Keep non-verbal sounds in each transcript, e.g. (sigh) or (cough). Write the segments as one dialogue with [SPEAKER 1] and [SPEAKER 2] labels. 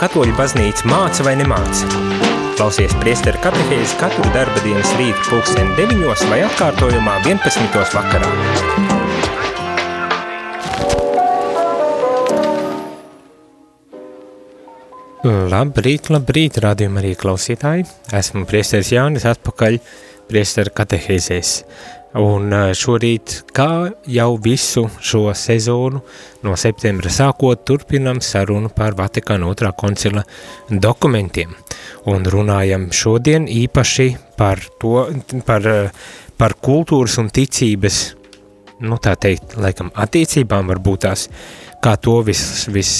[SPEAKER 1] katoļu baznīca māca vai nemāca? Klausies priesteru katehēzi katru darba dienas rītu pulksteni 9 vai atkārtojumā 11. vakarā. Labrīt, labrīt, rādījumā arī klausītāji. Esmu priesteris Jānis atpakaļ priesteru katehēzēs. Un šorīt, kā jau visu šo sezonu, no septembra sākot, turpinam sarunu par Vatikāna otrā koncila dokumentiem. Un runājam šodien īpaši par to, par, par kultūras un ticības, nu tā teikt, laikam attiecībām varbūt tās, kā to vis, vis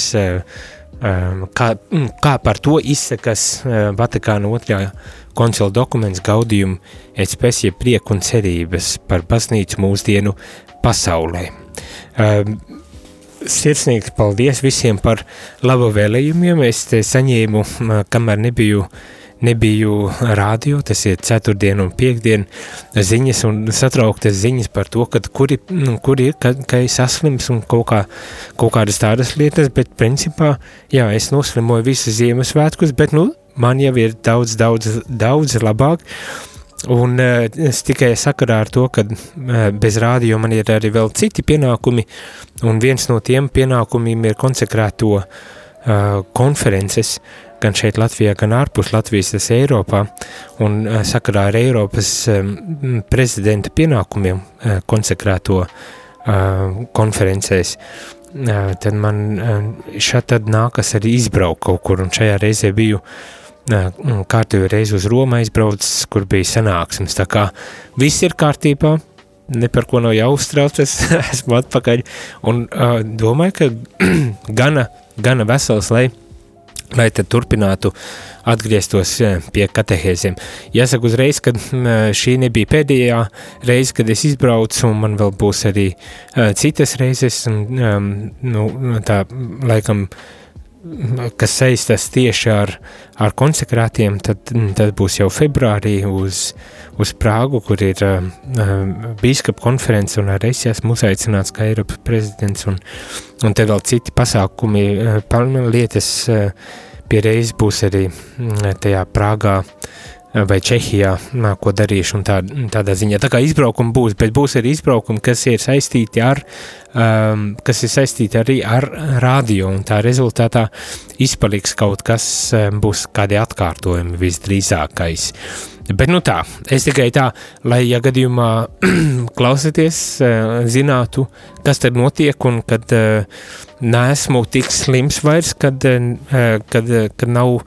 [SPEAKER 1] kā, kā par to izsakas Vatikāna otrā koncila dokuments gaudījumu et specie prieku un cerības par baznīcu mūsdienu pasaulē. Um, sirsnīgs paldies visiem par labu vēlējumiem. Es saņēmu, kamēr nebiju, nebiju rādio, tas ir ceturtdien un piekdien ziņas un satrauktas ziņas par to, kad kuri, nu, kuri ka, ka es saslims un kaut, kā, kaut kādas tādas lietas, bet principā, jā, es noslimoju visu Ziemassvētkus, bet, nu, man jau ir daudz, daudz, daudz labāk. Un uh, es tikai sakarā ar to, ka uh, bez rādio man ir arī vēl citi pienākumi, un viens no tiem pienākumiem ir konsekrēto uh, konferences, gan šeit Latvijā, gan ārpus Latvijas, tas Eiropā, un sakarā ar Eiropas prezidenta pienākumiem konsekrēto konferencēs. Tad man šeit tad nākas arī izbraukt kaut kur, un šajā reizē biju kārtīgi reizi uz Romu aizbraucis, kur bija sanāksmes. Tā kā viss ir kārtībā, ne par ko nav jāuztraucas, (laughs) esmu atpakaļ. Un domāju, ka (clears throat) gana, gana vesels, lai, lai turpinātu atgrieztos pie katehēziem. Jāsaka uzreiz, ka šī nebija pēdējā reize, kad es izbraucu, un man vēl būs arī uh, citas reizes, un um, nu, tā laikam uh, kas saistās tieši ar, ar konsekrātiem, tad, tad būs jau februārī uz, uz Prāgu, kur ir uh, bīskapa konference, un arī es esmu uzaicināts kā Eiropas prezidents, un, un te vēl citi pasākumi, uh, lietas uh, pie reizes būs arī tajā Prāgā, vai Čehijā, ko darīšu, un tā, tādā ziņā. Tā kā izbraukumi būs, bet būs arī izbraukumi, kas ir saistīti ar uh, um, kas ir saistīti arī ar radio, un tā rezultātā izpaliks kaut kas, būs kādi atkārtojumi visdrīzākais. Bet nu tā, es tikai tā, lai, ja gadījumā (clears throat) klausieties, uh, zinātu, kas tad notiek, un kad uh, neesmu tik slims vairs, kad, uh, kad, uh, kad nav,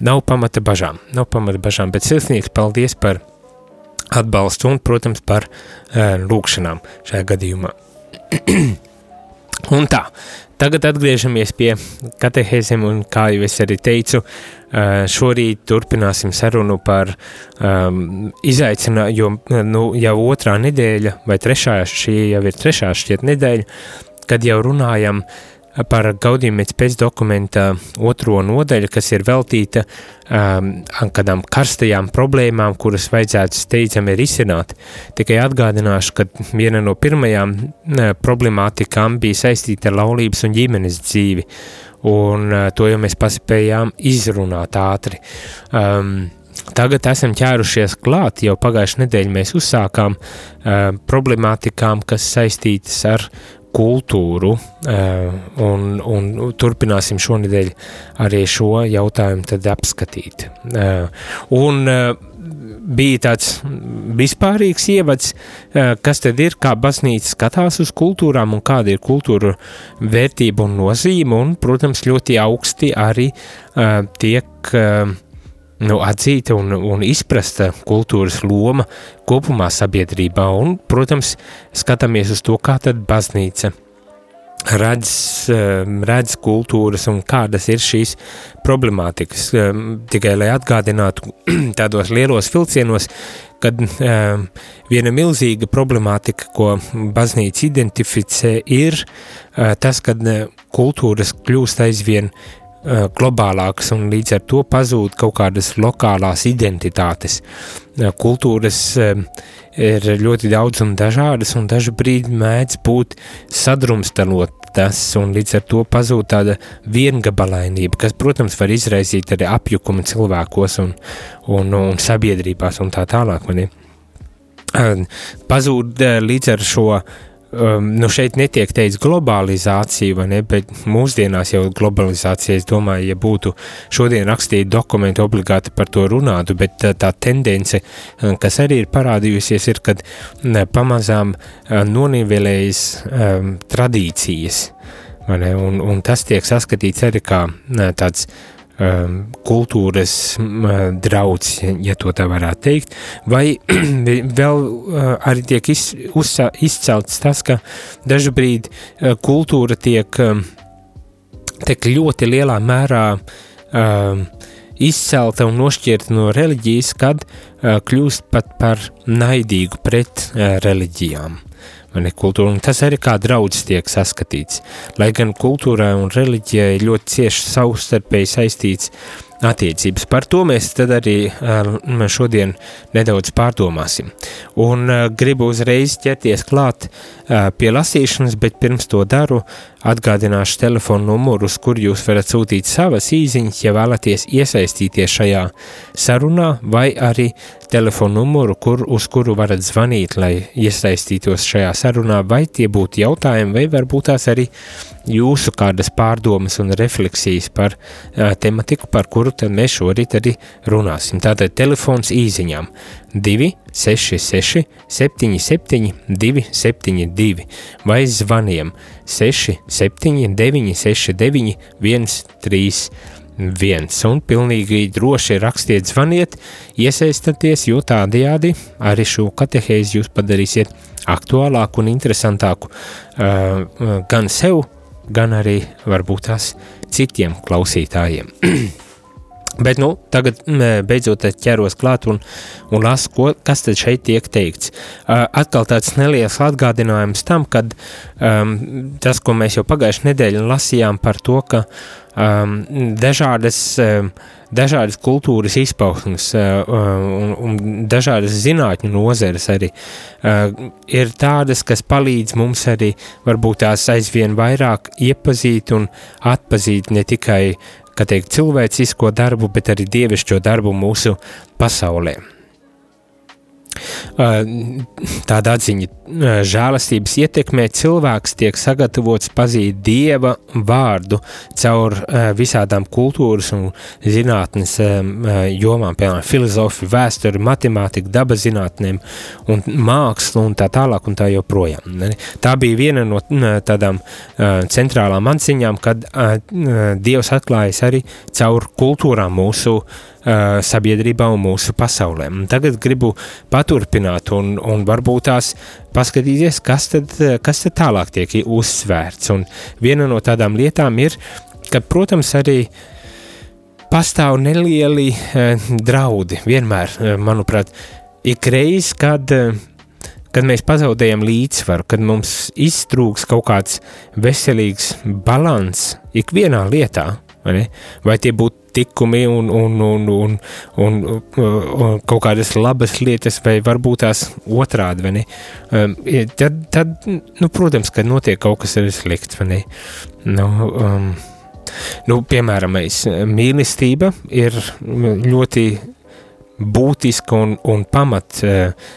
[SPEAKER 1] nav pamata bažām, nav pamata bažām, bet sirsnīgs paldies par atbalstu un, protams, par uh, lūkšanām šajā gadījumā. (clears throat) un tā, tagad atgriežamies pie katehēzēm, un kā jau es arī teicu, šorīt turpināsim sarunu par um, izaicinājumu, jo nu, jau otrā nedēļa, vai trešā, šī jau ir trešā šķiet nedēļa, kad jau runājam uh, par Gaudījumēc pēc dokumenta otro nodaļu, kas ir veltīta um, kādām karstajām problēmām, kuras vajadzētu steidzami risināt. Tikai atgādināšu, ka viena no pirmajām uh, problemātikām bija saistīta ar laulības un ģimenes dzīvi, un uh, to jau mēs paspējām izrunāt ātri. Um, Tagad esam ķērušies klāt, jau pagājušajā nedēļā mēs uzsākām uh, problemātikām, kas saistītas ar kultūru, eh, un, un turpināsim šonadēļ arī šo jautājumu apskatīt. Eh, un eh, bija tāds vispārīgs ievads, kas tad ir, kā baznīca skatās uz kultūrām un kāda ir kultūra vērtība un nozīme, un, protams, ļoti augsti arī tiek nu, atzīta un, un izprasta kultūras loma kopumā sabiedrībā, un, protams, skatāmies uz to, kā tad baznīca redz, ehm, redz kultūras un kādas ir šīs problemātikas. Ehm, tikai lai atgādinātu (clears throat) tādos lielos vilcienos, kad um, viena milzīga problemātika, ko baznīca identificē, ir uh, tas, kad uh, kultūras kļūst aizvien Eh, globālākas un līdz ar to pazūd kaut kādas lokālās identitātes. Eh, kultūras eh, ir ļoti daudz un dažādas, un dažu brīdi mēdz būt sadrumstalotas, un līdz ar to pazūd tāda viengabalainība, kas, protams, var izraisīt arī apjukumu cilvēkos un, un, un sabiedrībās un tā tālāk. Mani. Pazūd līdz ar šo um, nu šeit netiek teikts globalizācija, ne, bet mūsdienās jau globalizācija, es domāju, ja būtu šodien rakstīti dokumenti obligāti par to runātu, bet tā, tā tendence, um, kas arī ir parādījusies, ir, kad ne, pamazām uh, nonivelējas um, tradīcijas, ne, un, un tas tiek saskatīts arī kā ne, tāds um, kultūras um, drauds, ja to tā varētu teikt, vai (clears throat) vēl uh, arī tiek iz, uzsā, izcelts tas, ka dažu brīdi uh, kultūra tiek, um, tiek ļoti lielā mērā um, izcelta un nošķirta no reliģijas, kad kļūst pat par naidīgu pret reliģijām ne, kultūra, un tas arī kā draudz tiek saskatīts. Lai gan kultūrai un reliģijai ļoti cieši savstarpēji saistīts attiecības. Par to mēs tad arī šodien nedaudz pārdomāsim. Un gribu uzreiz ķerties klāt pie lasīšanas, bet pirms to daru atgādināšu telefonu numuru, uz kur jūs varat sūtīt savas īziņas, ja vēlaties iesaistīties šajā sarunā, vai arī telefonu numuru, kur, uz kuru varat zvanīt, lai iesaistītos šajā sarunā, vai tie būtu jautājumi, vai varbūt tās arī jūsu kādas pārdomas un refleksijas par uh, tematiku, par kuru mēs šorīt arī runāsim. Tātad telefons īziņām 266 77 272 vai zvaniem 679 69 131 un pilnīgi droši rakstiet zvaniet, iesaistieties, jo tādējādi arī šo katehēzi jūs padarīsiet aktuālāku un interesantāku uh, gan sev, gan arī varbūt tās citiem klausītājiem. (clears throat) Bet nu, tagad beidzot ķeros klāt un, un lasu, ko, kas tad šeit tiek teikts. Uh, atkal tāds neliels atgādinājums tam, kad um, tas, ko mēs jau pagājušajā nedēļā lasījām par to, ka um, dažādas, um, dažādas kultūras izpausmes uh, un, un dažādas zinātņu nozeres arī uh, ir tādas, kas palīdz mums arī varbūt tās aizvien vairāk iepazīt un atpazīt ne tikai kā teikt, cilvēcisko darbu, bet arī dievišķo darbu mūsu pasaulē. Tāda atziņa žēlastības ietekmē cilvēks tiek sagatavots pazīt dieva vārdu caur visādām kultūras un zinātnes jomām, piemēram, filozofiju, vēsturi, matemātiku, dabas zinātnēm un mākslu un tā tālāk un tā joprojām. Tā bija viena no tādām centrālām atziņām, kad dievs atklājas arī caur kultūrām mūsu sabiedrībā un mūsu pasaulē. Un tagad gribu paturpināt un, un varbūt tās paskatīties, kas tad, kas tad tālāk tiek uzsvērts. Un viena no tādām lietām ir, ka, protams, arī pastāv nelieli uh, draudi. Vienmēr, uh, manuprāt, ikreiz, kad uh, kad mēs pazaudējam līdzsvaru, kad mums iztrūks kaut kāds veselīgs līdzsvars ikvienā lietā, vai, vai tie būtu tikumi un, un, un, un, un, un kaut kādas labas lietas, vai varbūt tās otrādi, vai ne? Um, tad, tad, nu, protams, ka notiek kaut kas arī slikts, ne? Nu, um, nu, piemēram, mīlestība ir ļoti būtiska un, un pamat uh,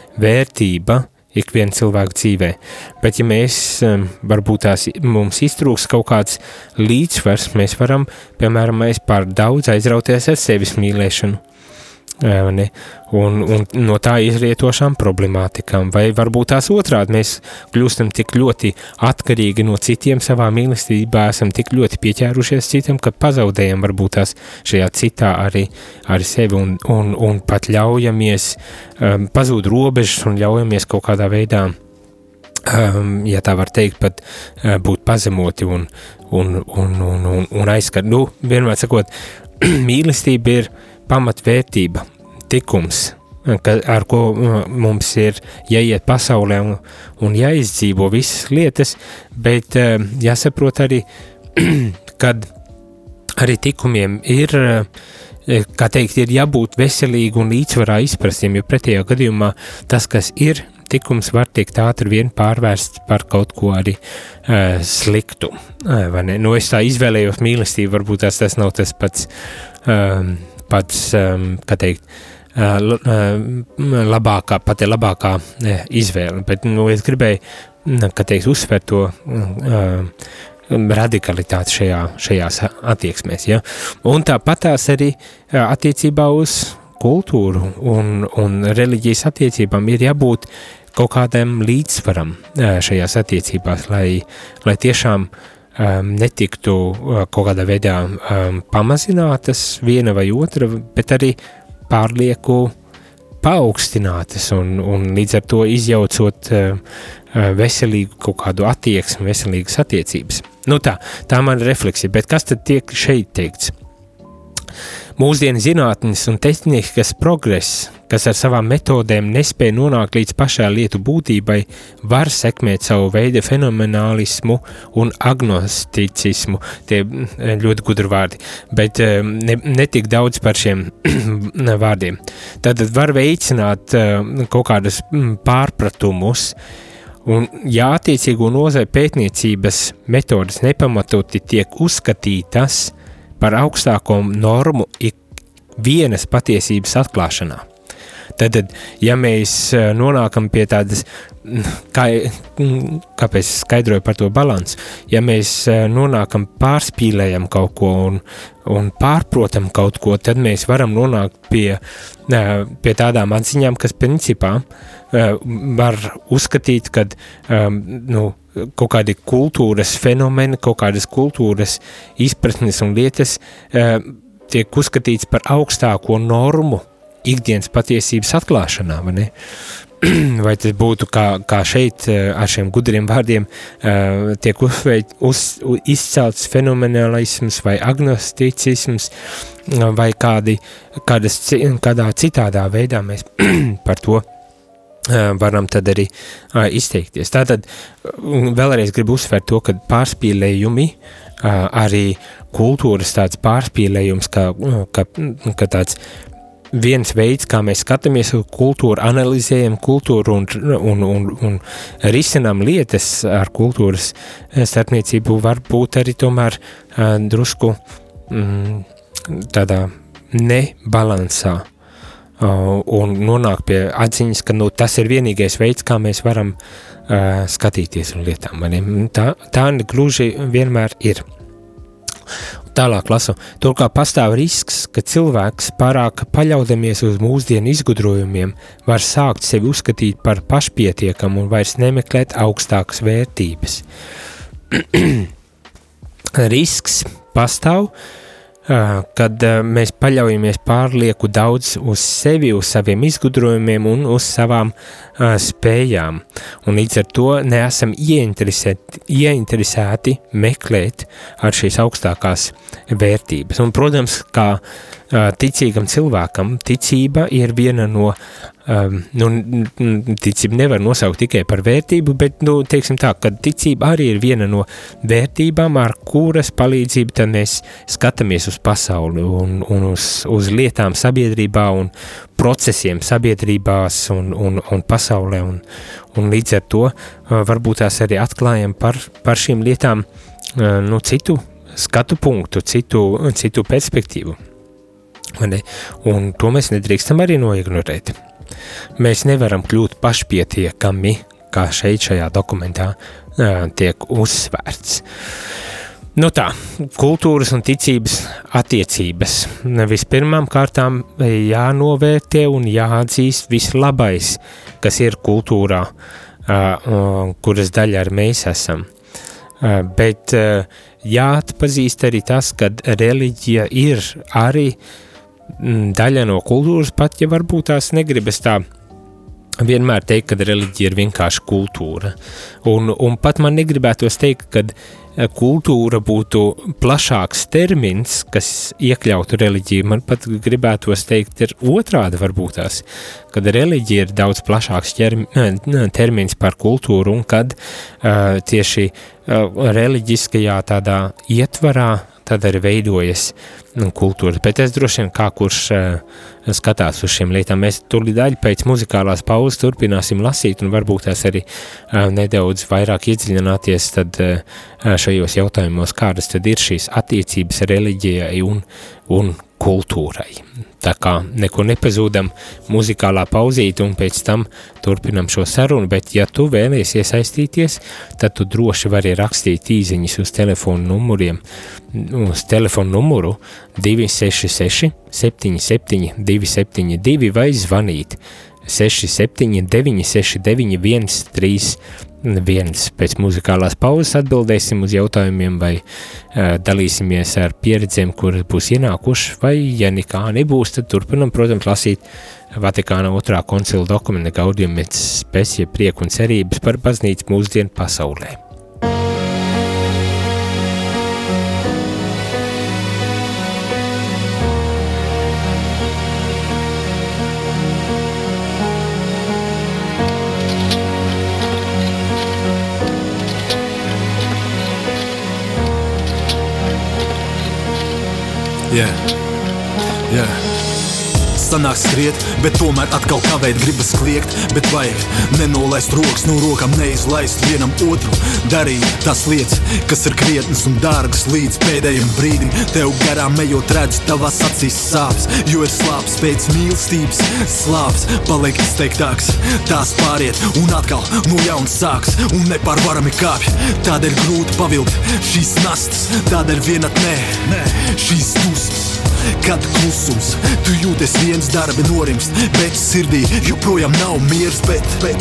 [SPEAKER 1] vērtība ikviena cilvēka dzīvē. Bet, ja mēs varbūt tās mums iztrūks kaut kāds līdzsvars, mēs varam, piemēram, mēs pār daudz aizrauties ar sevis mīlēšanu. Ne? Un, un no tā izrietošām problemātikām, vai varbūt tās otrādi mēs kļūstam tik ļoti atkarīgi no citiem savā mīlestībā, esam tik ļoti pieķērušies citam, ka pazaudējam varbūt tās šajā citā arī, arī sevi un, un, un pat ļaujamies um, pazūd robežas un ļaujamies kaut kādā veidā, um, ja tā var teikt, pat uh, būt pazemoti un, un, un, un, un, un aizskar. Nu, vienmēr sakot, (clears throat) mīlestība ir pamatvērtība, tikums, ka, ar ko mums ir jāiet pasaulē un, un jāizdzīvo visas lietas, bet eh, jāsaprot arī, (clears throat) kad arī tikumiem ir, kā teikt, ir jābūt veselīgi un līdzsvarā izprastiem, jo pretējā gadījumā tas, kas ir, tikums var tikt ātri vien pārvērsts par kaut ko arī uh, sliktu. Uh? Nu, es tā izvēlējos mīlestību, varbūt tas, tas nav tas pats, um, pats um, kā teikt, uh, labākā, pati labākā uh, izvēle, bet, nu, es gribēju, kā teikt, uzsvērt to uh, radikalitāti šajā, šajās attieksmēs. Ja? Un tāpat tās arī attiecībā uz kultūru un, un reliģijas attiecībām ir jābūt kaut kādam līdzsvaram šajās attiecībās, lai, lai tiešām um, netiktu kaut kādā veidā um, pamazinātas viena vai otra, bet arī pārlieku paaugstinātas un, un līdz ar to izjaucot uh, veselīgu kaut kādu attieksmi, veselīgas attiecības. Nu tā, tā man ir refleksija, bet kas tad tiek šeit teikts? Mūsdienu zinātnes un tehnikas progress, kas ar savām metodēm nespēja nonākt līdz pašai lietu būtībai, var sekmēt savu veidu fenomenālismu un agnosticismu. Tie mm, ļoti gudri vārdi, bet mm, ne, netik daudz par šiem (clears throat) vārdiem. Tad var veicināt mm, kaut kādus pārpratumus, Un, ja attiecīgo nozare pētniecības metodas nepamatoti tiek uzskatītas par augstāko normu ikvienas patiesības atklāšanā. Tad, ja mēs eh, nonākam pie tādas, kā, kāpēc es skaidroju par to balansu, ja mēs eh, nonākam pārspīlējam kaut ko un, un pārprotam kaut ko, tad mēs varam nonākt pie, eh, pie tādām atziņām, kas principā var uzskatīt, ka nu, kaut kādi kultūras fenomeni, kaut kādas kultūras izpratnes un lietas uh, tiek uzskatīts par augstāko normu ikdienas patiesības atklāšanā, vai (clears throat) vai tas būtu kā, kā šeit uh, ar šiem gudriem vārdiem uh, tiek uzveic, uz, izcelts fenomenālisms vai agnosticisms vai kādi, kādas, kādā citādā veidā mēs (clears throat) par to varam tad arī uh, izteikties. Tātad vēlreiz gribu uzsvērt to, ka pārspīlējumi, uh, arī kultūras tāds pārspīlējums, kā, kā, kā tāds viens veids, kā mēs skatāmies uz kultūru, analizējam kultūru un, un, un, un risinām lietas ar kultūras starpniecību, var būt arī tomēr uh, drusku mm, tādā nebalansā un nonāk pie atziņas, ka nu, tas ir vienīgais veids, kā mēs varam uh, skatīties uz lietām. Tā, tā gluži vienmēr ir. Tālāk lasu. Turklāt pastāv risks, ka cilvēks pārāk paļaudamies uz mūsdienu izgudrojumiem, var sākt sevi uzskatīt par pašpietiekamu un vairs nemeklēt augstākas vērtības. (clears throat) risks pastāv, uh, kad mēs paļaujamies pārlieku daudz uz sevi, uz saviem izgudrojumiem un uz savām uh, spējām. Un līdz ar to neesam ieinteresēti, ieinteresēti meklēt ar šīs augstākās vērtības. Un, protams, kā uh, ticīgam cilvēkam, ticība ir viena no Um, nu, ticību nevar nosaukt tikai par vērtību, bet, nu, teiksim tā, ka ticība arī ir viena no vērtībām, ar kuras palīdzību tad mēs skatāmies uz pasauli un, un uz, uz lietām sabiedrībā un procesiem sabiedrībās un, un, un pasaulē, un, un līdz ar to varbūt tās arī atklājam par, par šīm lietām, nu, citu skatu punktu, citu, citu perspektīvu. Un to mēs nedrīkstam arī noignorēt. Mēs nevaram kļūt pašpietiekami, kā šeit šajā dokumentā tiek uzsvērts. Nu tā, kultūras un ticības attiecības. Vispirmām kārtām jānovērtē un jāatzīst vislabais, kas ir kultūrā, kuras daļa arī mēs esam. Bet jāatpazīst arī tas, ka reliģija ir arī uh, daļa no kultūras, pat ja varbūt tās negribas tā vienmēr teikt, ka reliģija ir vienkārši kultūra. Un, un pat man negribētos teikt, ka eh, kultūra būtu plašāks termins, kas iekļautu reliģiju. Man pat gribētos teikt, ir otrādi varbūt tās, kad reliģija ir daudz plašāks ķermi, termins par kultūru un kad uh, tieši uh, reliģiskajā tādā ietvarā tad arī veidojas nu, kultūra. Bet es droši vien kā kurš uh, skatās uz šiem lietām, mēs tūlīt daļu pēc muzikālās pauzes turpināsim lasīt un varbūt tās arī uh, nedaudz vairāk iedziļināties tad uh, šajos jautājumos, kādas tad ir šīs attiecības reliģijai un, un kultūrai. Tā kā neko nepazūdam muzikālā pauzīte un pēc tam turpinam šo sarunu, bet ja tu vēlies iesaistīties, tad tu droši vari rakstīt īziņas uz telefonu numuriem, uz telefonu numuru 266 77 272 vai zvanīt 679 69 131 viens pēc muzikālās pauzes atbildēsim uz jautājumiem vai uh, dalīsimies ar pieredzēm, kuras būs ienākuši, vai ja nekā nebūs, tad turpinam, protams, lasīt Vatikāna otrā koncila dokumenta Gaudium et Specie prieku un cerības par baznīcu mūsdienu pasaulē.
[SPEAKER 2] Yeah. Yeah. Sanāk skriet, bet tomēr atkal kavēt, gribas kliegt. Bet vajag nenolaist rokas no rokām, neizlaist vienam otru. Darīt tās lietas, kas ir krietnas un dārgas līdz pēdējiem brīdim. Tev garām ejot, redz, tavās acīs sāpes, jo ir slāpes pēc mīlestības. Slāpes paliek izteiktāks, tās pāriet un atkal no jauna sāks un nepārvarami kāpj. Tādēļ grūti pavilkt šīs nastas, tādēļ vienatnē, šīs dusmas. Kad klusums, tu jūties viens darbi norimst, bet sirdī joprojām nav miers, bet, bet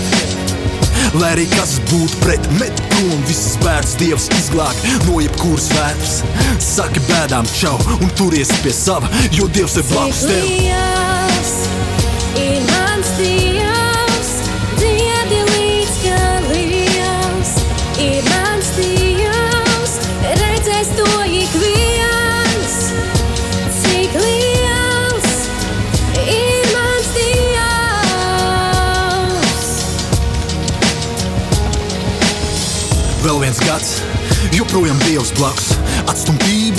[SPEAKER 2] Lai arī kas būtu pret, met prom visas bērns, Dievs izglāb no jebkuras vērts. Saki bēdām čau un turies pie sava, jo Dievs ir labs tev. Ir mans Dievs, joprojām Dievs blakus.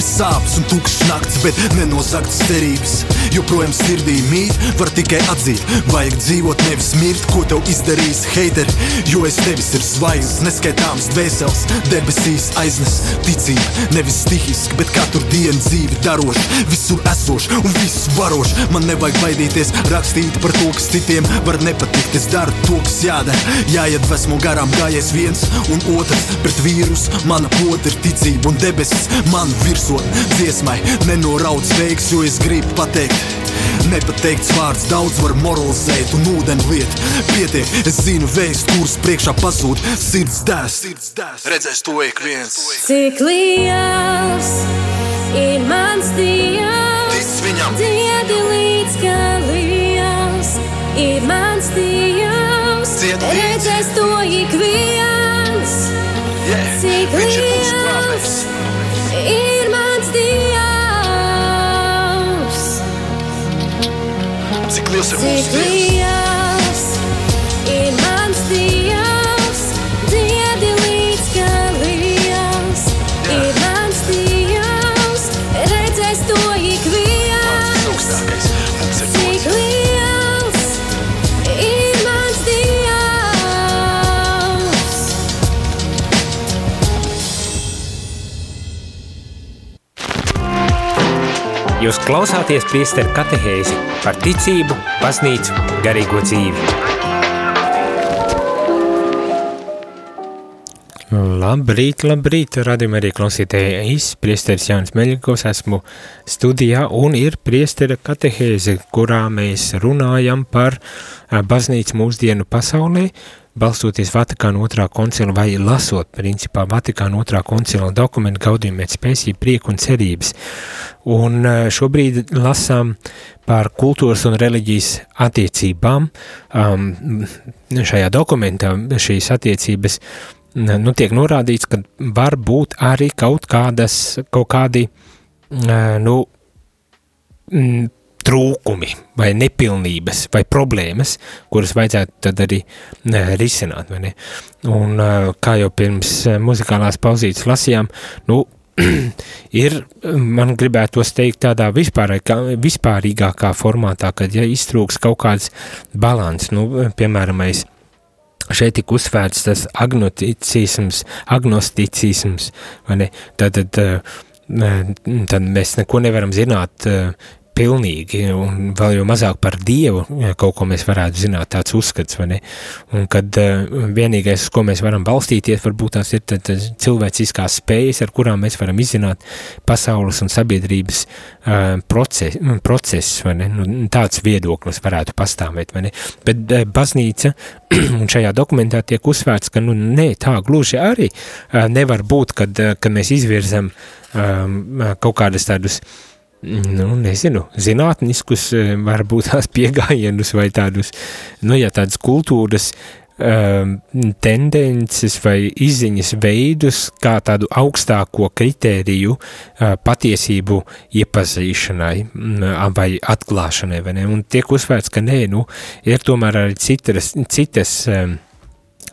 [SPEAKER 2] Atstumtības, sāpes un tukšs nakts, bet nenozagts cerības. Joprojām sirdī mīt, var tikai atzīt, vajag dzīvot, nevis mirt, ko tev izdarījis heiteri. Jo es tevis ir zvaigznes, neskaitāms dvēseles, debesīs aiznes ticība. Nevis stihiski, bet katru dienu dzīvi daroši, visur esoši un visus varoši. Man nevajag baidīties rakstīt par to, kas citiem var nepatikt. Es daru to, kas jādara, jāiedvesmo garām gājies viens un otrs pret vīrusu. Mana pota ir ticība un debesis man virsot dziesmai. Nenoraudz veiks, jo es gribu pateikt. Nepateikts vārds daudz var moralizēt un ūdeni liet. Pietiek, es zinu vēstu, kuras priekšā pazūd. Sirds dēs, sirds dēs, redzēs to ik viens. Cik liels ir mans dievs, Tic viņam, diedi līdz galījās, ir mans dievs, redzēs to ik viens. Yeah, Cik liels Cik liels ir
[SPEAKER 1] klausāties priesteru katehēzi par ticību, baznīcu, garīgo dzīvi. Labrīt, labrīt, radījumā arī klausītāji, es, priesteris Jānis Meļikovs, esmu studijā un ir priestera katehēze, kurā mēs runājam par baznīcu mūsdienu pasaulē, balstoties Vatikāna otrā koncila vai lasot, principā, Vatikāna otrā koncila dokumentu gaudījumu pēc spēsī prieku un cerības. Un šobrīd lasām par kultūras un reliģijas attiecībām. Um, šajā dokumentā šīs attiecības nu, tiek norādīts, ka var būt arī kaut kādas, kaut kādi, nu, trūkumi vai nepilnības vai problēmas, kuras vajadzētu tad arī risināt, vai ne? Un kā jau pirms muzikālās pauzītes lasījām, nu, (clears throat) ir, man gribētos teikt, tādā vispārīgākā formātā, kad ja iztrūks kaut kāds balans, nu, piemēram, šeit tik uzsvērts tas agnosticisms, agnosticisms, vai ne, tad, tad, tad mēs neko nevaram zināt pilnīgi, un vēl jau mazāk par Dievu kaut ko mēs varētu zināt, tāds uzskats, vai ne? Un kad uh, vienīgais, uz ko mēs varam balstīties, varbūt tās ir tad, cilvēciskās spējas, ar kurām mēs varam izzināt pasaules un sabiedrības uh, proces, procesus, vai ne? Nu, tāds viedoklis varētu pastāvēt, vai ne? Bet uh, baznīca, (clears throat) un šajā dokumentā tiek uzsvērts, ka, nu, ne, tā gluži arī uh, nevar būt, kad, uh, kad mēs izvirzam um, kaut kādas tādus uh, nu, nezinu, zinātniskus, eh, varbūt tās (laughs) piegājienus vai tādus, nu, ja tādas kultūras um, tendences vai izziņas veidus kā tādu augstāko kritēriju uh, patiesību iepazīšanai um, vai atklāšanai, vai ne? Un tiek uzsvērts, ka nē, nu, ir tomēr arī citas, citas um,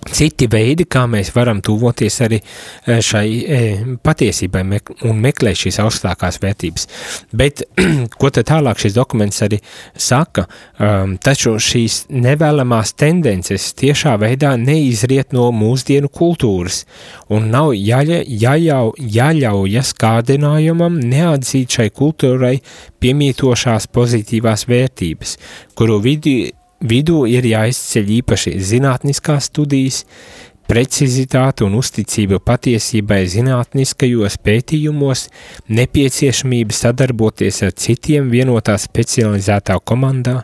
[SPEAKER 1] citi veidi, kā mēs varam tuvoties arī e, šai e, patiesībai un meklēt šīs augstākās vērtības. Bet, (clears throat) ko tad tālāk šis dokuments arī saka, um, taču šīs nevēlamās tendences tiešā veidā neizriet no mūsdienu kultūras un nav jāļa, jāļau, jāļaujas kārdinājumam neatzīt šai kultūrai piemītošās pozitīvās vērtības, kuru vidi Vidū ir jāizceļ īpaši zinātniskās studijas, precizitāte un uzticība patiesībai zinātniskajos pētījumos, nepieciešamība sadarboties ar citiem vienotā specializētā komandā,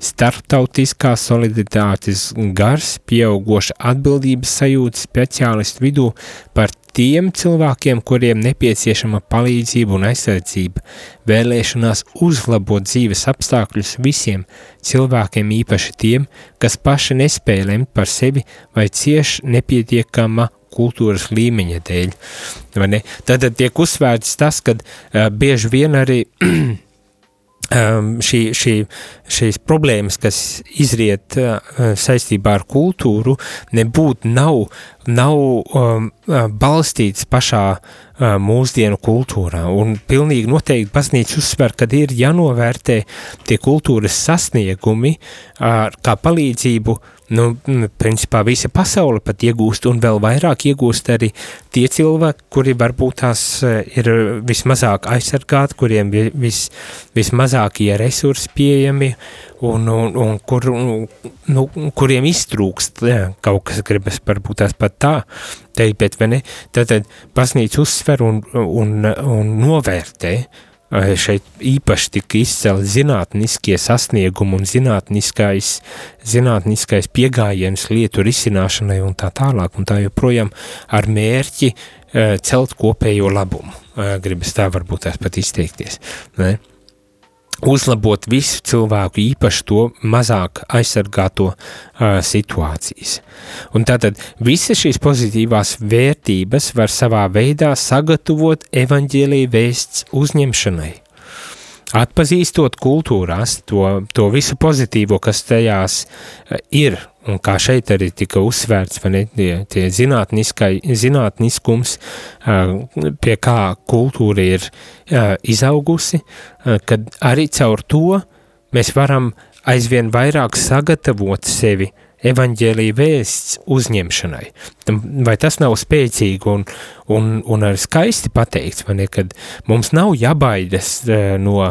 [SPEAKER 1] starptautiskā solidaritātes gars, pieaugoša atbildības sajūta speciālistu vidū par tiem cilvēkiem, kuriem nepieciešama palīdzība un aizsardzība, vēlēšanās uzlabot dzīves apstākļus visiem cilvēkiem, īpaši tiem, kas paši nespēja lemt par sevi vai cieši nepietiekama kultūras līmeņa dēļ. Tad tiek uzsvērts tas, ka uh, bieži vien arī (clears throat) šī, šī, šīs problēmas, kas izriet uh, saistībā ar kultūru, nebūtu nav, nav um, balstīts pašā uh, mūsdienu kultūrā. Un pilnīgi noteikti baznīca uzsver, ka ir jānovērtē tie kultūras sasniegumi uh, kā palīdzību uh, nu, principā visa pasaule pat iegūst, un vēl vairāk iegūst arī tie cilvēki, kuri varbūt tās eh, ir vismazāk aizsargāti, kuriem vis, vismazākie resursi pieejami, un, un, un kur, nu, kuriem iztrūkst jā, kaut kas gribas varbūt tās pat tā teikt, bet ne, tad, tad pasnīca uzsver un, un, un novērtē, šeit īpaši tika izcelt zinātniskie sasniegumi un zinātniskais, zinātniskais piegājiens lietu risināšanai un tā tālāk, un tā joprojām ar mērķi celt kopējo labumu. Gribas tā varbūt tās pat izteikties. Ne? Uzlabot visu cilvēku, īpaši to mazāk aizsargāto uh, situācijas. Un tātad visas šīs pozitīvās vērtības var savā veidā sagatavot evaņģēlīja vēsts uzņemšanai. Atpazīstot kultūrās to, to visu pozitīvo, kas tajās ir, un kā šeit arī tika uzsvērts, ne, tie, tie zinātniskums, pie kā kultūra ir izaugusi, kad arī caur to mēs varam aizvien vairāk sagatavot sevi evaņģēlīja vēsts uzņemšanai. Vai tas nav spēcīgi un, un, un arī skaisti pateikts, vai ne, kad mums nav jābaidas no,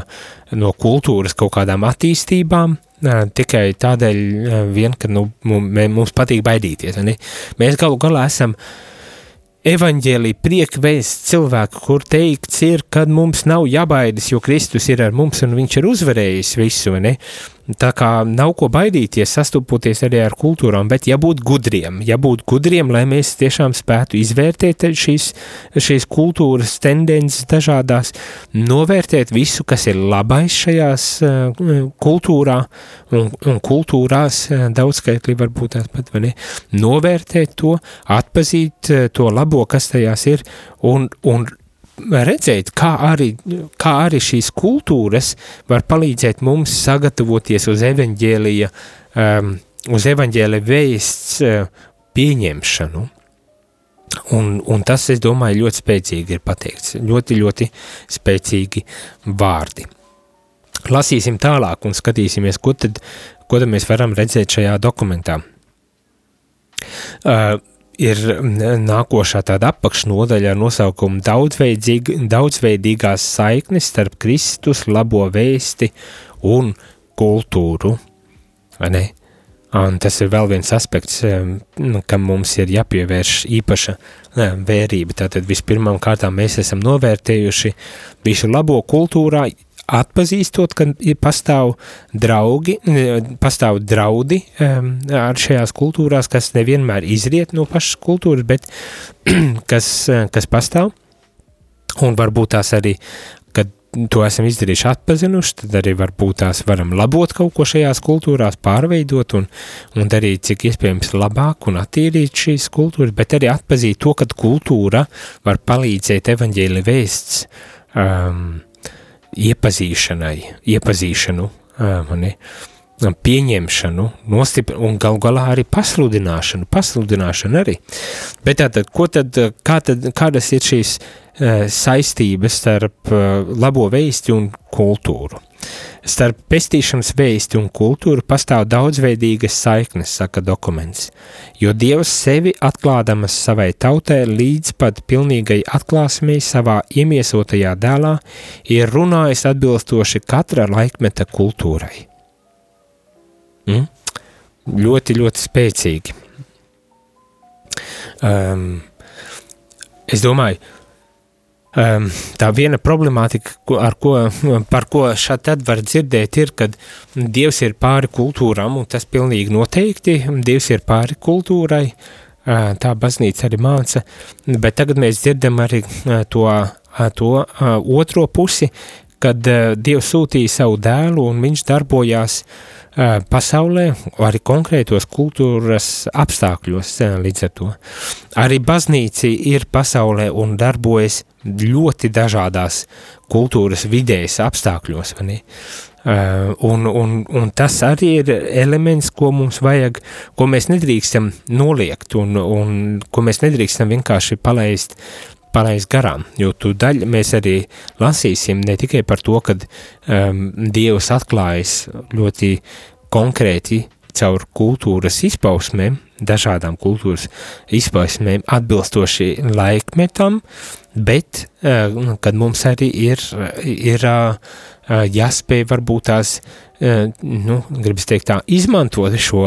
[SPEAKER 1] no kultūras kaut kādām attīstībām, tikai tādēļ eh, vien, ka nu, mums patīk baidīties. Ne? Mēs galu galā esam evaņģēlī priekvēsts cilvēku, kur teikts ir, kad mums nav jābaidas, jo Kristus ir ar mums un viņš ir uzvarējis visu, ne? Tā kā nav ko baidīties, sastopoties arī ar kultūrām, bet jābūt gudriem, jābūt gudriem, lai mēs tiešām spētu izvērtēt šīs, šīs kultūras tendences dažādās, novērtēt visu, kas ir labais šajās uh, kultūrā un, un kultūrās, uh, daudzskaitlī varbūt tās pat, vai ne, novērtēt to, atpazīt uh, to labo, kas tajās ir, un, un redzēt, kā arī, kā arī šīs kultūras var palīdzēt mums sagatavoties uz evaņģēlija, um, uz evaņģēlija vēsts uh, pieņemšanu. Un, un tas, es domāju, ļoti spēcīgi ir pateikts. Ļoti, ļoti spēcīgi vārdi. Lasīsim tālāk un skatīsimies, ko tad, ko tad mēs varam redzēt šajā dokumentā. Uh, ir nākošā tāda apakšnodaļa ar nosaukumu daudzveidīgās saiknes starp Kristus labo vēsti un kultūru. Un tas ir vēl viens aspekts, nu, kam mums ir jāpievērš īpaša vērība. Tātad vispirmām kārtām mēs esam novērtējuši visu labo kultūrā, atpazīstot, ka pastāv draugi, pastāv draudi um, ar šajās kultūrās, kas nevienmēr izriet no pašas kultūras, bet (clears throat) kas, kas pastāv. Un varbūt tās arī to esam izdarījuši, atpazinuši, tad arī varbūt tās varam labot kaut ko šajās kultūrās, pārveidot un, un darīt cik iespējams labāk un attīrīt šīs kultūras, bet arī atpazīt to, ka kultūra var palīdzēt evaņģēli vēsts um, iepazīšanai, iepazīšanu, um, pieņemšanu, nostipr un gal galā arī pasludināšanu, pasludināšanu arī. Bet tātad, ko tad, kā tad, kādas ir šīs uh, saistības starp uh, labo vēsti un kultūru? Starp pestīšanas vēsti un kultūru pastāv daudzveidīgas saiknes, saka dokuments, jo Dievs sevi atklādamas savai tautai līdz pat pilnīgai atklāsmei savā iemiesotajā dēlā ir runājis atbilstoši katra laikmeta kultūrai. Mm? Ļoti, ļoti spēcīgi. Um, es domāju, um, tā viena problemātika, ar ko, (laughs) par ko šādi var dzirdēt, ir, kad Dievs ir pāri kultūram, un tas pilnīgi noteikti, Dievs ir pāri kultūrai, tā baznīca arī māca, bet tagad mēs dzirdam arī to, to otro pusi, kad Dievs sūtīja savu dēlu, un viņš darbojās uh, pasaulē, arī konkrētos kultūras apstākļos līdz ar to. Arī baznīca ir pasaulē un darbojas ļoti dažādās kultūras vidējas apstākļos. Uh, un, un, un tas arī ir elements, ko mums vajag, ko mēs nedrīkstam noliegt un, un ko mēs nedrīkstam vienkārši palaist palaist garām, jo tu daļ mēs arī lasīsim ne tikai par to, kad um, Dievs atklājas ļoti konkrēti caur kultūras izpausmēm, dažādām kultūras izpausmēm atbilstoši laikmetam, bet, uh, kad mums arī ir, ir uh, jāspēj varbūt tās, uh, nu, gribas teikt tā, izmantot šo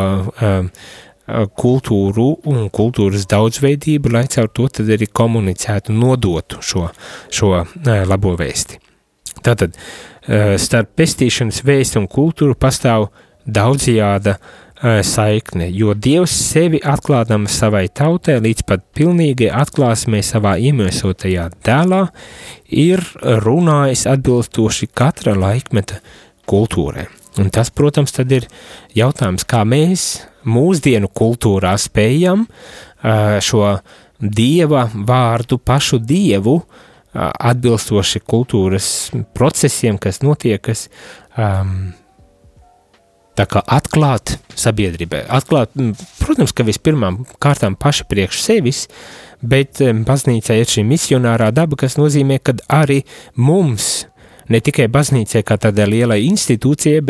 [SPEAKER 1] kultūru un kultūras daudzveidību, lai caur to tad arī komunicētu, nodotu šo, šo labo vēsti. Tātad starp pestīšanas vēstu un kultūru pastāv daudzjāda saikne, jo Dievs sevi atklādams savai tautai līdz pat pilnīgai atklāsmē savā iemiesotajā dēlā, ir runājis atbilstoši katra laikmeta kultūrai. Un tas, protams, tad ir jautājums, kā mēs mūsdienu kultūrā spējam šo dieva vārdu, pašu dievu, atbilstoši kultūras procesiem, kas notiekas, um, tā kā atklāt sabiedrībai. Atklāt, protams, ka vispirmām kārtām paši priekš sevis, bet baznīcā ir šī misionārā daba, kas nozīmē, ka arī mums ne tikai baznīcai kā tādai lielai institūcijai,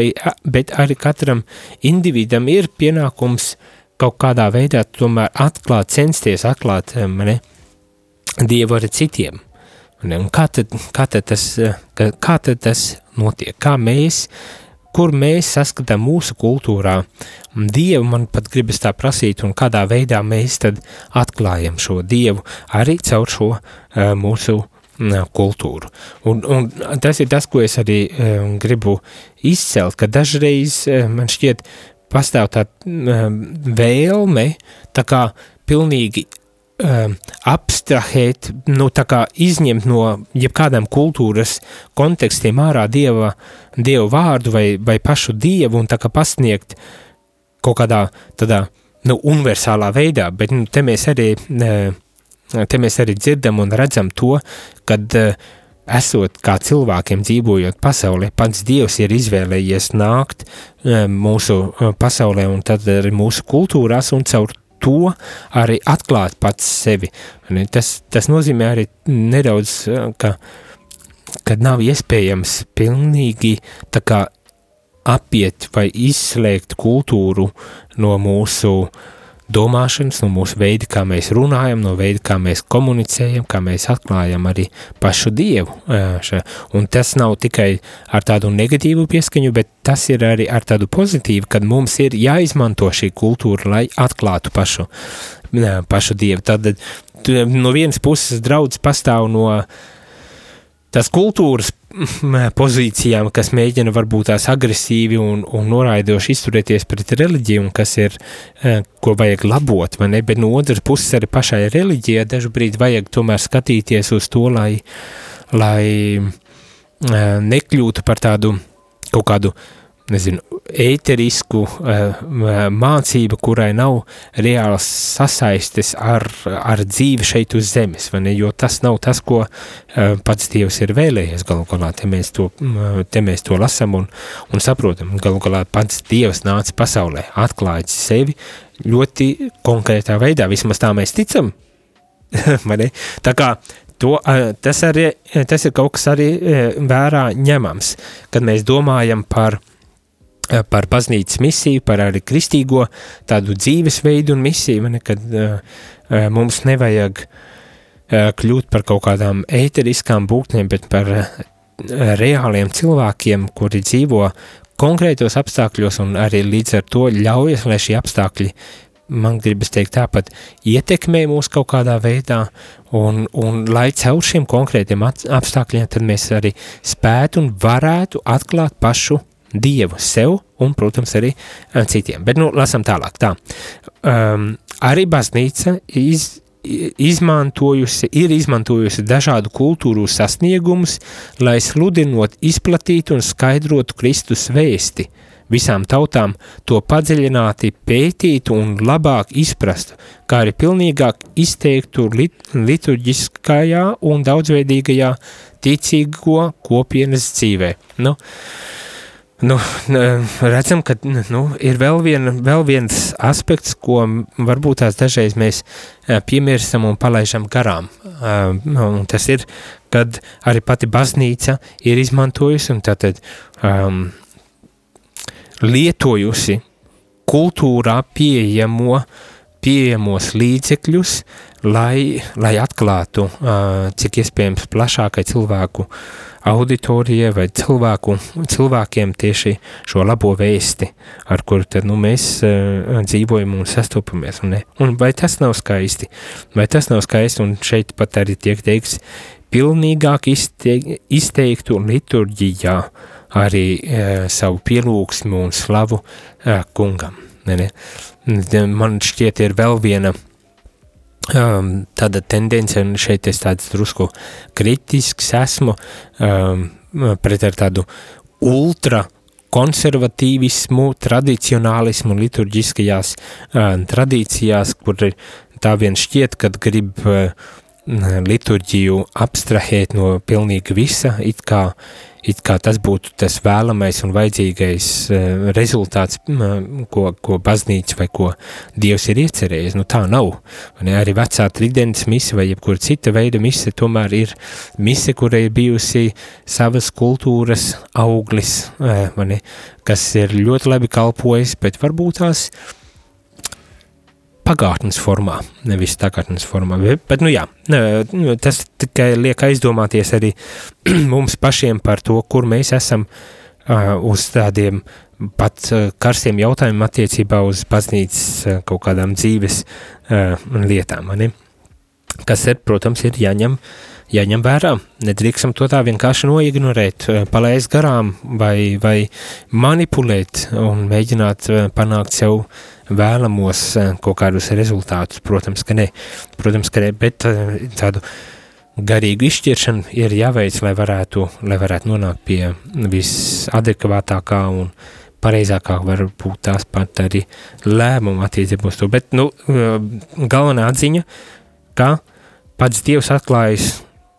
[SPEAKER 1] bet arī katram individam ir pienākums kaut kādā veidā tomēr atklāt, censties atklāt mani, Dievu arī citiem. Un kā tad, kā, tad tas, kā tad tas notiek? Kā mēs, kur mēs saskatām mūsu kultūrā Dievu, man pat gribas tā prasīt, un kādā veidā mēs tad atklājam šo Dievu arī caur šo uh, mūsu uh, kultūru. Un, un tas ir tas, ko es arī um, gribu izcelt, ka dažreiz um, man šķiet pastāv tā um, vēlme tā kā pilnīgi um, abstrahēt, nu tā kā izņemt no jebkādām kultūras kontekstiem ārā dieva, dievu vārdu vai, vai pašu dievu un tā kā pasniegt kaut kādā tādā, nu, universālā veidā, bet nu, te mēs arī uh, Te mēs arī dzirdam un redzam to, kad uh, esot kā cilvēkiem dzīvojot pasaulē, pats Dievs ir izvēlējies nākt uh, mūsu uh, pasaulē un tad arī mūsu kultūrās un caur to arī atklāt pats sevi. Tas, tas nozīmē arī nedaudz, ka, ka nav iespējams pilnīgi tā kā apiet vai izslēgt kultūru no mūsu domāšanas, no mūsu veida, kā mēs runājam, no veida, kā mēs komunicējam, kā mēs atklājam arī pašu Dievu. Un tas nav tikai ar tādu negatīvu pieskaņu, bet tas ir arī ar tādu pozitīvu, kad mums ir jāizmanto šī kultūra, lai atklātu pašu, pašu Dievu. Tad no vienas puses draudz pastāv no tās kultūras (laughs) pozīcijām, kas mēģina varbūt tās agresīvi un, un noraidoši izturēties pret reliģiju, un kas ir, eh, ko vajag labot, vai ne, bet no otras puses arī pašai reliģijai dažu brīdi vajag tomēr skatīties uz to, lai, lai eh, nekļūtu par tādu kaut kādu uh, nezinu, ēterisku uh, mācību, kurai nav reāls sasaistes ar, ar dzīvi šeit uz zemes, vai ne, jo tas nav tas, ko uh, pats Dievs ir vēlējies galu galā, te mēs to, te mēs to lasam un, un saprotam, galu galā pats Dievs nāca pasaulē, atklājis sevi ļoti konkrētā veidā, vismaz tā mēs ticam, (laughs) vai ne, tā kā to, tas, arī, tas ir kaut kas arī vērā ņemams, kad mēs domājam par Eh, par baznīcas misiju, par arī kristīgo tādu dzīvesveidu un misiju, ne, kad uh, mums nevajag kļūt par kaut kādām ēteriskām būtnēm, bet par reāliem cilvēkiem, kuri dzīvo konkrētos apstākļos un arī līdz ar to ļaujas, lai šie apstākļi, man gribas teikt tāpat, ietekmē mūs kaut kādā veidā un, un lai caur šiem konkrētiem apstākļiem tad mēs arī spētu un varētu atklāt pašu Dievu sev un, protams, arī uh, citiem. Bet, nu, lasam tālāk. Tā. Um, arī baznīca iz, izmantojusi, ir izmantojusi dažādu kultūru sasniegumus, lai sludinot, izplatītu un skaidrotu Kristus vēsti visām tautām, to padziļināti pētītu un labāk izprastu, kā arī pilnīgāk izteiktu lit liturģiskajā un daudzveidīgajā ticīgo kopienas dzīvē. Nu, uh, Nu, redzam, ka nu, ir vēl, vien, vēl viens aspekts, ko varbūt tās dažreiz mēs piemirstam un palaižam garām. Un tas ir, kad arī pati baznīca ir izmantojusi un tātad um, lietojusi kultūrā pieejamo, pieejamos līdzekļus, lai, lai atklātu, uh, cik iespējams plašākai cilvēku auditorijai vai cilvēku, cilvēkiem tieši šo labo vēsti, ar kuru tad, nu, mēs uh, dzīvojam un sastopamies. Un, ne? un vai tas nav skaisti? Vai tas nav skaisti? Un šeit pat arī tiek teikts, pilnīgāk izteik, izteiktu liturģijā arī uh, savu pielūgsmu un slavu uh, kungam. Ne, ne? Man šķiet, ir vēl viena um, tāda tendence, un šeit es tāds drusku kritisks esmu um, pret ar tādu ultra konservatīvismu, tradicionālismu liturģiskajās um, tradīcijās, kur tā vien šķiet, kad grib uh, liturģiju abstrahēt no pilnīgi visa, it kā, it kā tas būtu tas vēlamais un vajadzīgais uh, rezultāts, ko, ko baznīca vai ko Dievs ir iecerējis. Nu tā nav. Ne, arī vecā tridents mise vai jebkura cita veida mise tomēr ir mise, kurai ir bijusi savas kultūras auglis, uh, ne, kas ir ļoti labi kalpojis, bet varbūt tās uh, pagātnes formā, nevis tagadnes formā. Bet, nu jā, nu, tas tikai liek aizdomāties arī (clears throat) mums pašiem par to, kur mēs esam uz tādiem pat karstiem jautājumiem attiecībā uz baznīcas kaut kādām dzīves lietām, ne? kas ir, protams, ir jāņem, jāņem vērā. Nedrīkstam to tā vienkārši noignorēt, palaist garām vai, vai manipulēt un mēģināt panākt sev uh, vēlamos eh, kaut kādus rezultātus, protams, ka ne, protams, ka ne, bet eh, tādu garīgu izšķiršanu ir jāveic, lai varētu, lai varētu nonākt pie visadekvātākā un pareizākā varbūt tās pat arī lēmuma attiecībā uz to, bet, nu, eh, galvenā atziņa, ka pats Dievs atklājas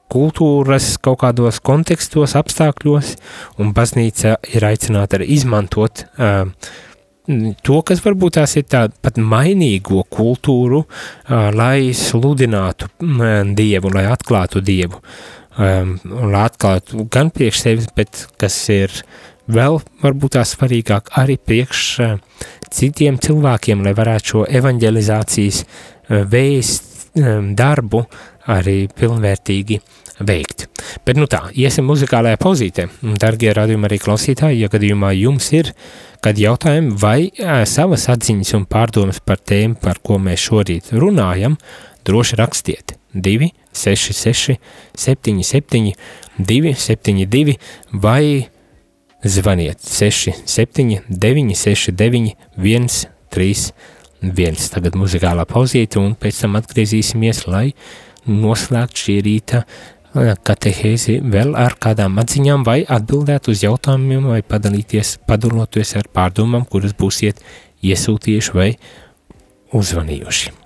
[SPEAKER 1] kultūras kaut kādos kontekstos, apstākļos, un baznīca ir aicināta arī izmantot uh, to, kas varbūt tās ir tā pat mainīgo kultūru, lai sludinātu Dievu, lai atklātu Dievu, lai atklātu gan priekš sevis, bet kas ir vēl varbūt tā svarīgāk arī priekš citiem cilvēkiem, lai varētu šo evanģelizācijas vēst darbu arī pilnvērtīgi veikt. Bet nu tā, iesim muzikālajā pozītē. Dargie radījumi arī klausītāji, ja gadījumā jums ir kad jautājumi vai ā, savas atziņas un pārdomas par tēmu, par ko mēs šorīt runājam, droši rakstiet 2, 6, 6, 7, 7, 2, 7, 2 vai zvaniet 6, 7, 9, 6, 9, 1, 3, 1. Tagad muzikālā pauzīte un pēc tam atgriezīsimies, lai noslēgt šī rīta katehēzi vēl ar kādām atziņām vai atbildēt uz jautājumiem vai padalīties, padaloties ar pārdomām, kuras būsiet iesūtījuši vai uzvanījuši.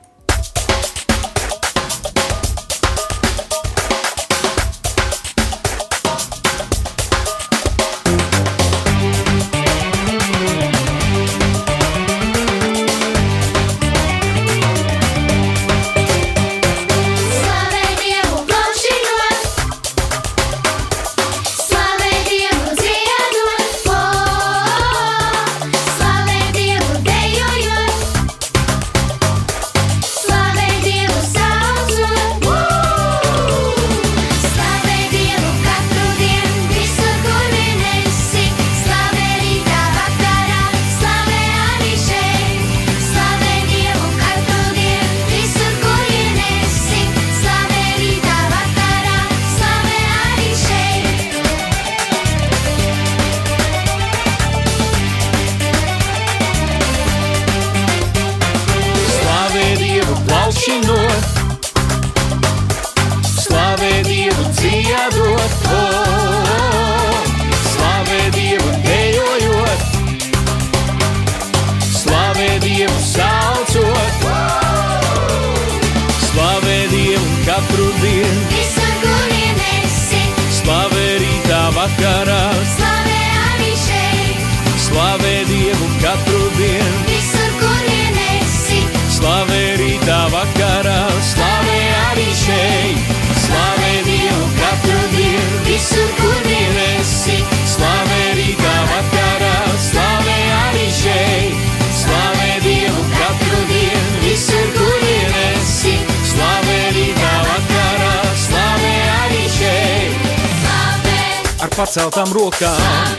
[SPEAKER 3] Ar paceltām rokām,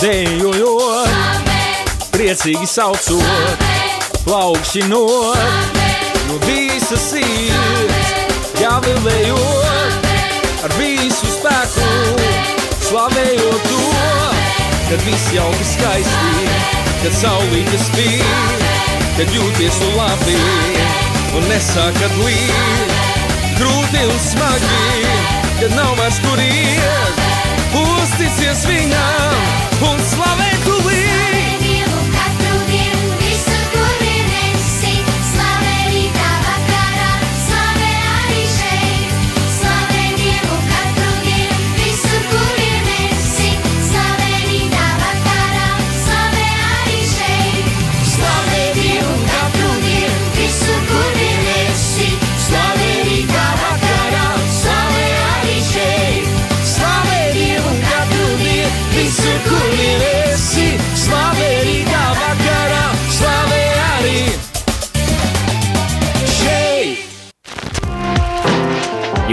[SPEAKER 3] dejojot, priecīgi saucot, plaukšinot, no visas sirds, jāvēlējot, ar visu spēku, slavējot to, kad viss jauki skaisti, kad saulīte spīd, kad jūties tu labi un nesākat līdz. Grūti un smagi, kad nav vairs kur iet, uzticies viņam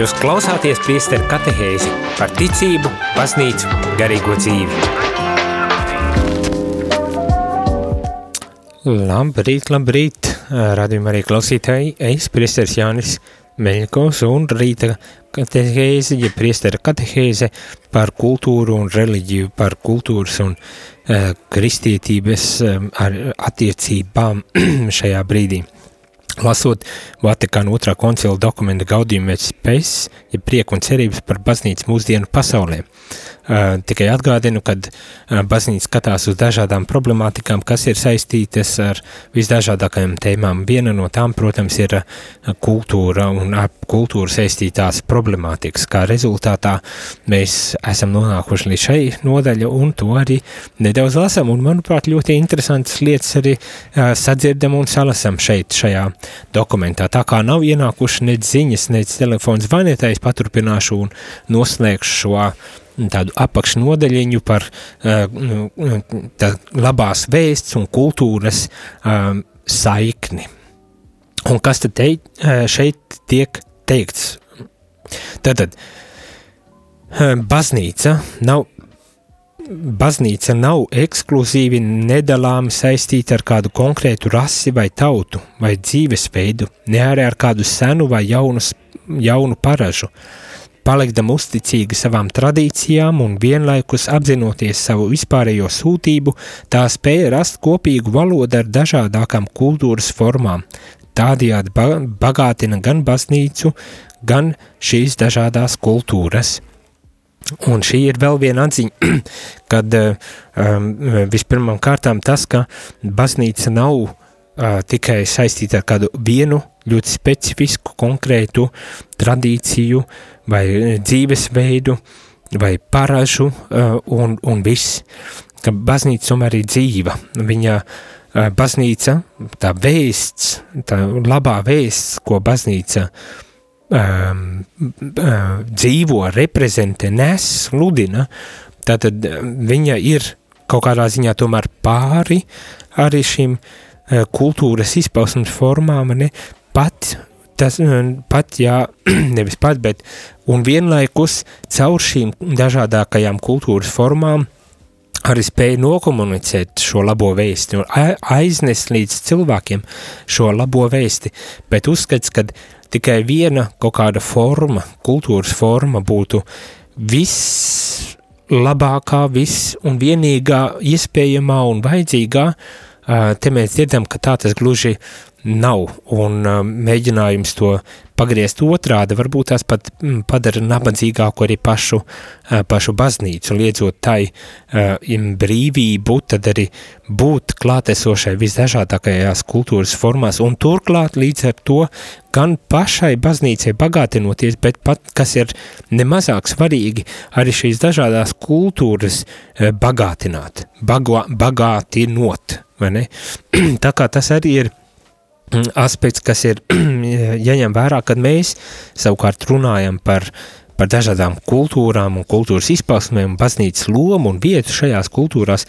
[SPEAKER 1] Jūs klausāties priesteru katehēzi par ticību, baznīcu, garīgo dzīvi. Labrīt, labrīt, radījumā arī klausītāji, es priesteris Jānis Meļkovs un rīta katehēze, ja priestera katehēze par kultūru un reliģiju, par kultūras un uh, kristietības um, ar attiecībām (clears throat) šajā brīdī. Lasot Vatikāna otrā koncila dokumenta Gaudium et Spes, ja prieku un cerības par baznīcu mūsdienu pasaulē. Uh, tikai atgādinu, ka uh, baznīca skatās uz dažādām problemātikām, kas ir saistītas ar visdažādākajām tēmām. Viena no tām, protams, ir uh, kultūra un ap kultūru saistītās problemātikas. Kā rezultātā mēs esam nonākuši līdz šai nodaļa un to arī nedaudz lasam. Un, manuprāt, ļoti interesantas lietas arī sadzirdam un salasam šeit, šajā dokumentā. Tā kā nav ienākuši nec ziņas, nec telefons zvanītājs, paturpināšu un noslēgšu šo tādu apakšnodaļiņu par uh, tā labās vēsts un kultūras um, saikni. Un kas tad te, uh, šeit tiek teikts? Tātad, uh, baznīca nav baznīca nav ekskluzīvi nedalāmi saistīta ar kādu konkrētu rasi vai tautu vai dzīvesveidu, ne arī ar kādu senu vai jaunu, jaunu paražu. Palikdam uzticīgi savām tradīcijām un vienlaikus apzinoties savu vispārējo sūtību, tā spēja rast kopīgu valodu ar dažādākām kultūras formām. Tādējādi ba bagātina gan baznīcu, gan šīs dažādās kultūras. Un šī ir vēl viena atziņa, (clears throat) kad um, vispirmām kārtām tas, ka baznīca nav uh, tikai saistīta ar kādu vienu ļoti specifisku, konkrētu tradīciju vai dzīvesveidu vai paražu un, un viss, ka baznīca tomēr ir dzīva. Viņa baznīca, tā vēsts, tā labā vēsts, ko baznīca um, dzīvo, reprezentē, nes, sludina, tātad viņa ir kaut kādā ziņā tomēr pāri arī šīm uh, kultūras izpausmes formām, ne, pat tas pat, jā, (clears throat) nevis pat, bet un vienlaikus caur šīm dažādākajām kultūras formām arī spēja nokomunicēt šo labo vēsti un aiznest līdz cilvēkiem šo labo vēsti, bet uzskats, ka tikai viena kaut kāda forma, kultūras forma būtu viss labākā, viss un vienīgā iespējamā un vajadzīgā, te mēs dzirdam, ka tā tas gluži nav, un mēģinājums to pagriezt otrādi, varbūt tās pat padara nabadzīgāku arī pašu, pašu baznīcu, liedzot tai brīvību, tad arī būt klātesošai visdažādākajās kultūras formās, un turklāt līdz ar to gan pašai baznīcai bagātinoties, bet pat, kas ir nemazāk svarīgi, arī šīs dažādās kultūras bagātināt, bago, bagātinot? (clears throat) Tā kā tas arī ir aspekts, kas ir (clears throat) jāņem vērā, kad mēs savukārt runājam par, par dažādām kultūrām un kultūras izpausmēm, baznīcas lomu un vietu šajās kultūrās,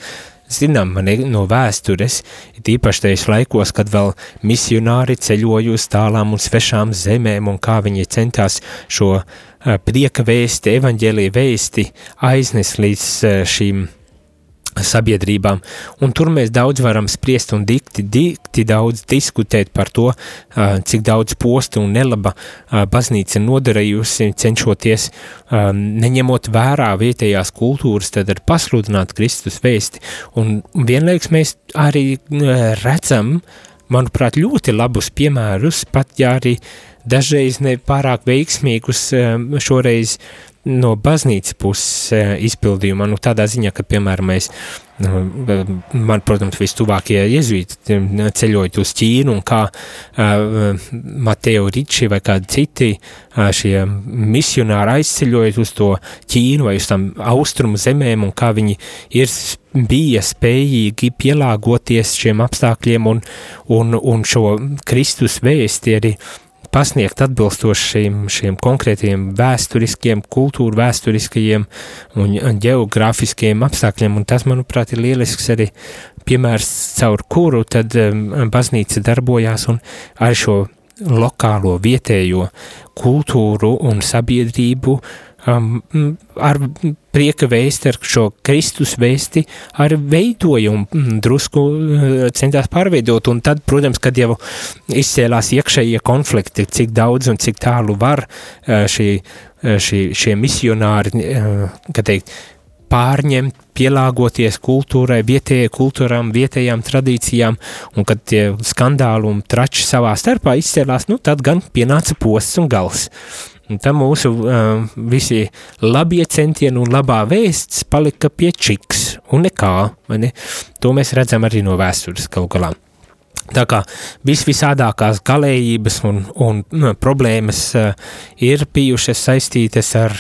[SPEAKER 1] zinām no vēstures, tīpaši tajos laikos, kad vēl misionāri ceļoja uz tālām un svešām zemēm un kā viņi centās šo prieka vēsti, evaņģēlīja vēsti aiznes līdz šīm sabiedrībām, un tur mēs daudz varam spriest un dikti, dikti daudz diskutēt par to, cik daudz postu un nelaba baznīca nodarījusi, cenšoties neņemot vērā vietējās kultūras, tad ar pasludināt Kristus vēsti, un vienlaiks mēs arī redzam, manuprāt, ļoti labus piemērus, pat ja arī dažreiz ne pārāk veiksmīgus šoreiz no baznīcas puses izpildījumā, nu tādā ziņā, ka, piemēram, mēs, nu, man, protams, vistuvākie jezuīti ceļojot uz Ķīnu un kā uh, Mateo Riči vai kādi citi šie misionāri aizceļojot uz to Ķīnu vai uz tam austrumu zemēm un kā viņi ir bija spējīgi pielāgoties šiem apstākļiem un, un, un šo Kristus vēsti arī uh, pasniegt atbilstoši šiem, šiem konkrētiem vēsturiskiem, kultūra vēsturiskajiem un geogrāfiskiem apstākļiem, un tas, manuprāt, ir lielisks arī piemērs, caur kuru tad um, baznīca darbojās un ar šo lokālo vietējo kultūru un sabiedrību um, ar prieka vēsti, ar šo Kristus vēsti, ar veidojumu drusku uh, centās pārveidot, un tad, protams, kad jau izcēlās iekšējie konflikti, cik daudz un cik tālu var uh, šī, uh, šī, šie misionāri, kā teikt, pārņemt, pielāgoties kultūrai, vietējai kultūrām, vietējām tradīcijām, un kad tie skandāli un trači savā starpā izcēlās, nu tad gan pienāca posts un gals. Un tam mūsu uh, visi labie centieni un labā vēsts palika pie čiks un nekā, vai ne? To mēs redzam arī no vēstures galu galā. Tā kā visvisādākās galējības un, un nu, problēmas uh, ir bijušas saistītas ar,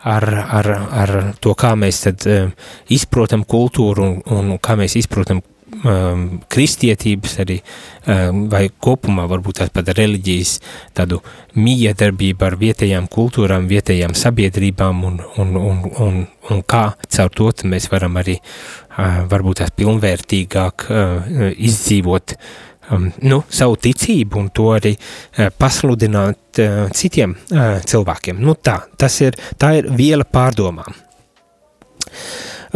[SPEAKER 1] ar, ar, ar to, kā mēs tad uh, izprotam kultūru un, un kā mēs izprotam um, kristietības arī, um, vai kopumā varbūt tās pat reliģijas tādu miedarbību ar vietējām kultūrām, vietējām sabiedrībām un, un, un, un, un kā caur to mēs varam arī uh, varbūt tās pilnvērtīgāk uh, izdzīvot um, nu, savu ticību un to arī uh, pasludināt uh, citiem uh, cilvēkiem. Nu tā, tas ir, tā ir viela pārdomām.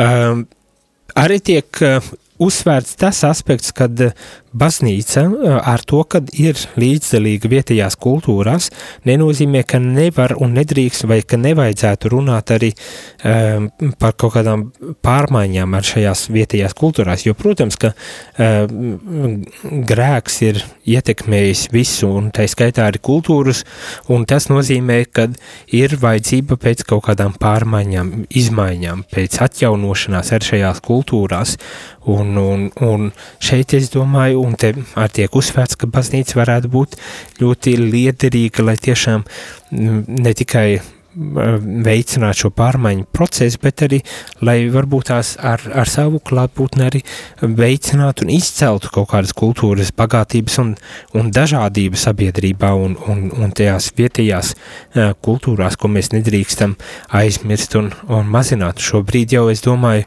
[SPEAKER 1] Um, arī tiek uh, uzsvērts tas aspekts, kad uh, baznīca uh, ar to, kad ir līdzdalīga vietējās kultūrās, nenozīmē, ka nevar un nedrīkst vai ka nevajadzētu runāt arī um, par kaut kādām pārmaiņām ar šajās vietējās kultūrās, jo, protams, ka um, grēks ir ietekmējis visu un tā skaitā arī kultūras, un tas nozīmē, ka ir vajadzība pēc kaut kādām pārmaiņām, izmaiņām, pēc atjaunošanās ar šajās kultūrās, un, un, un šeit es domāju, un te arī tiek uzsvērts, ka baznīca varētu būt ļoti liederīga, lai tiešām mm, ne tikai veicināt šo pārmaiņu procesu, bet arī, lai varbūt tās ar, ar savu klātbūtni arī veicinātu un izceltu kaut kādas kultūras bagātības un, un dažādību sabiedrībā un, un, un tajās vietējās kultūrās, ko mēs nedrīkstam aizmirst un, un mazināt. Šobrīd jau es domāju,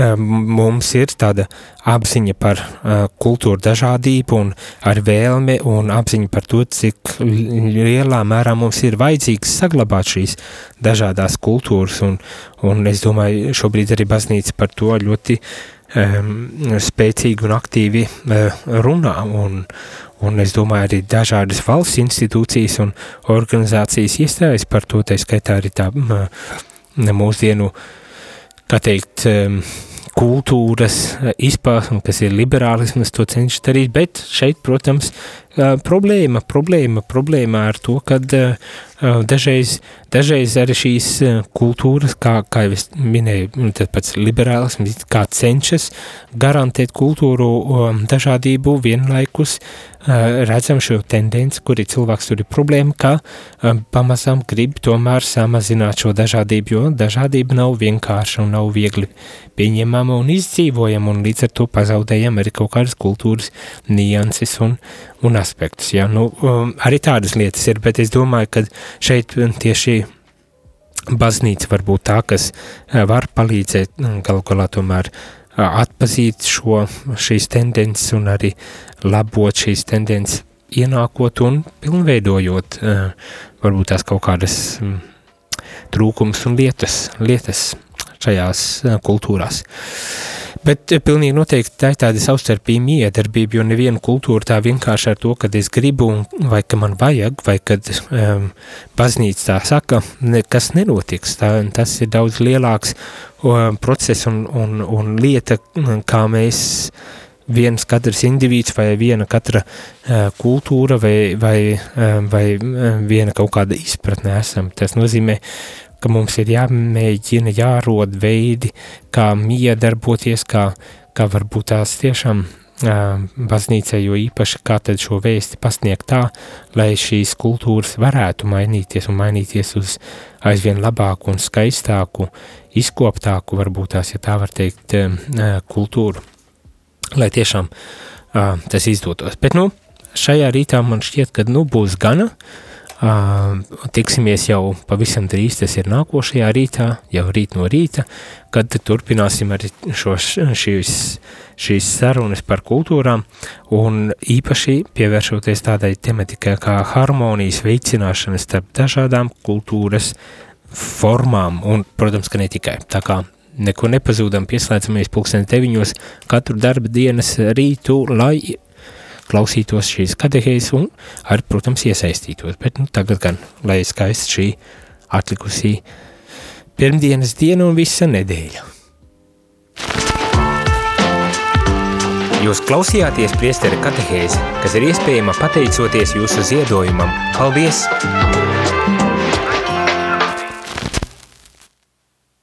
[SPEAKER 1] mums ir tāda apziņa par uh, kultūru dažādību un ar vēlmi un apziņa par to, cik lielā mērā mums ir vajadzīgs saglabāt šīs dažādās kultūras un, un es domāju, šobrīd arī baznīca par to ļoti um, spēcīgi un aktīvi uh, runā un, un es domāju arī dažādas valsts institūcijas un organizācijas iestājas par to, tā skaitā arī tā uh, mūsdienu uh, kā teikt, kultūras izpausme, kas ir liberālisms, to cenšas darīt, bet šeit, protams, problēma, problēma, problēma ar to, ka dažreiz, dažreiz arī šīs kultūras, kā, kā jau es minēju, nu, pats liberālisms, kā cenšas garantēt kultūru dažādību vienlaikus, redzam šo tendenci, kur ir cilvēks, tur ir problēma, ka pamazām grib tomēr samazināt šo dažādību, jo dažādība nav vienkārša un nav viegli pieņemama un izdzīvojama, un līdz ar to pazaudējam arī kaut kādas kultūras nianses un, un aspektus. Ja? Nu, arī tādas lietas ir, bet es domāju, ka šeit tieši baznīca var būt tā, kas var palīdzēt galu galā tomēr atpazīt šo, šīs tendences un arī labot šīs tendences, ienākot un pilnveidojot varbūt tās kaut kādas trūkums un lietas, lietas šajās kultūrās. Bet pilnīgi noteikti tā ir tāda savstarpīga miedarbība, jo neviena kultūra tā vienkārši ar to, kad es gribu, vai ka man vajag, vai kad um, baznīca tā saka, nekas nenotiks. Tā, tas ir daudz lielāks um, process un, un, un lieta, kā mēs viens katrs indivīds vai viena katra uh, kultūra vai, vai, uh, vai viena kaut kāda izpratne esam. Tas nozīmē, ka mums ir jāmēģina, jārod veidi, kā miedarboties, kā, kā varbūt tās tiešām baznīcai, jo īpaši kā tad šo vēsti pasniegt tā, lai šīs kultūras varētu mainīties un mainīties uz aizvien labāku un skaistāku, izkoptāku, varbūt tās, ja tā var teikt, kultūru, lai tiešām tas izdotos. Bet, nu, šajā rītā man šķiet, ka, nu, būs gana, Uh, tiksimies jau pavisam drīz, tas ir nākošajā rītā, jau rīt no rīta, kad turpināsim arī šos, šīs, šīs sarunas par kultūrām un īpaši pievēršoties tādai tematikai kā harmonijas veicināšana starp dažādām kultūras formām un, protams, ka ne tikai. Tā kā neko nepazūdam, pieslēdzamies pulksten deviņos katru darba dienas rītu, lai klausītos šīs katehēzes un arī, protams, iesaistītos. Bet nu, tagad gan, lai skaisti šī atlikusī pirmdienas diena un visa nedēļa. Jūs klausījāties priestera katehēzi, kas ir iespējama pateicoties jūsu ziedojumam. Paldies!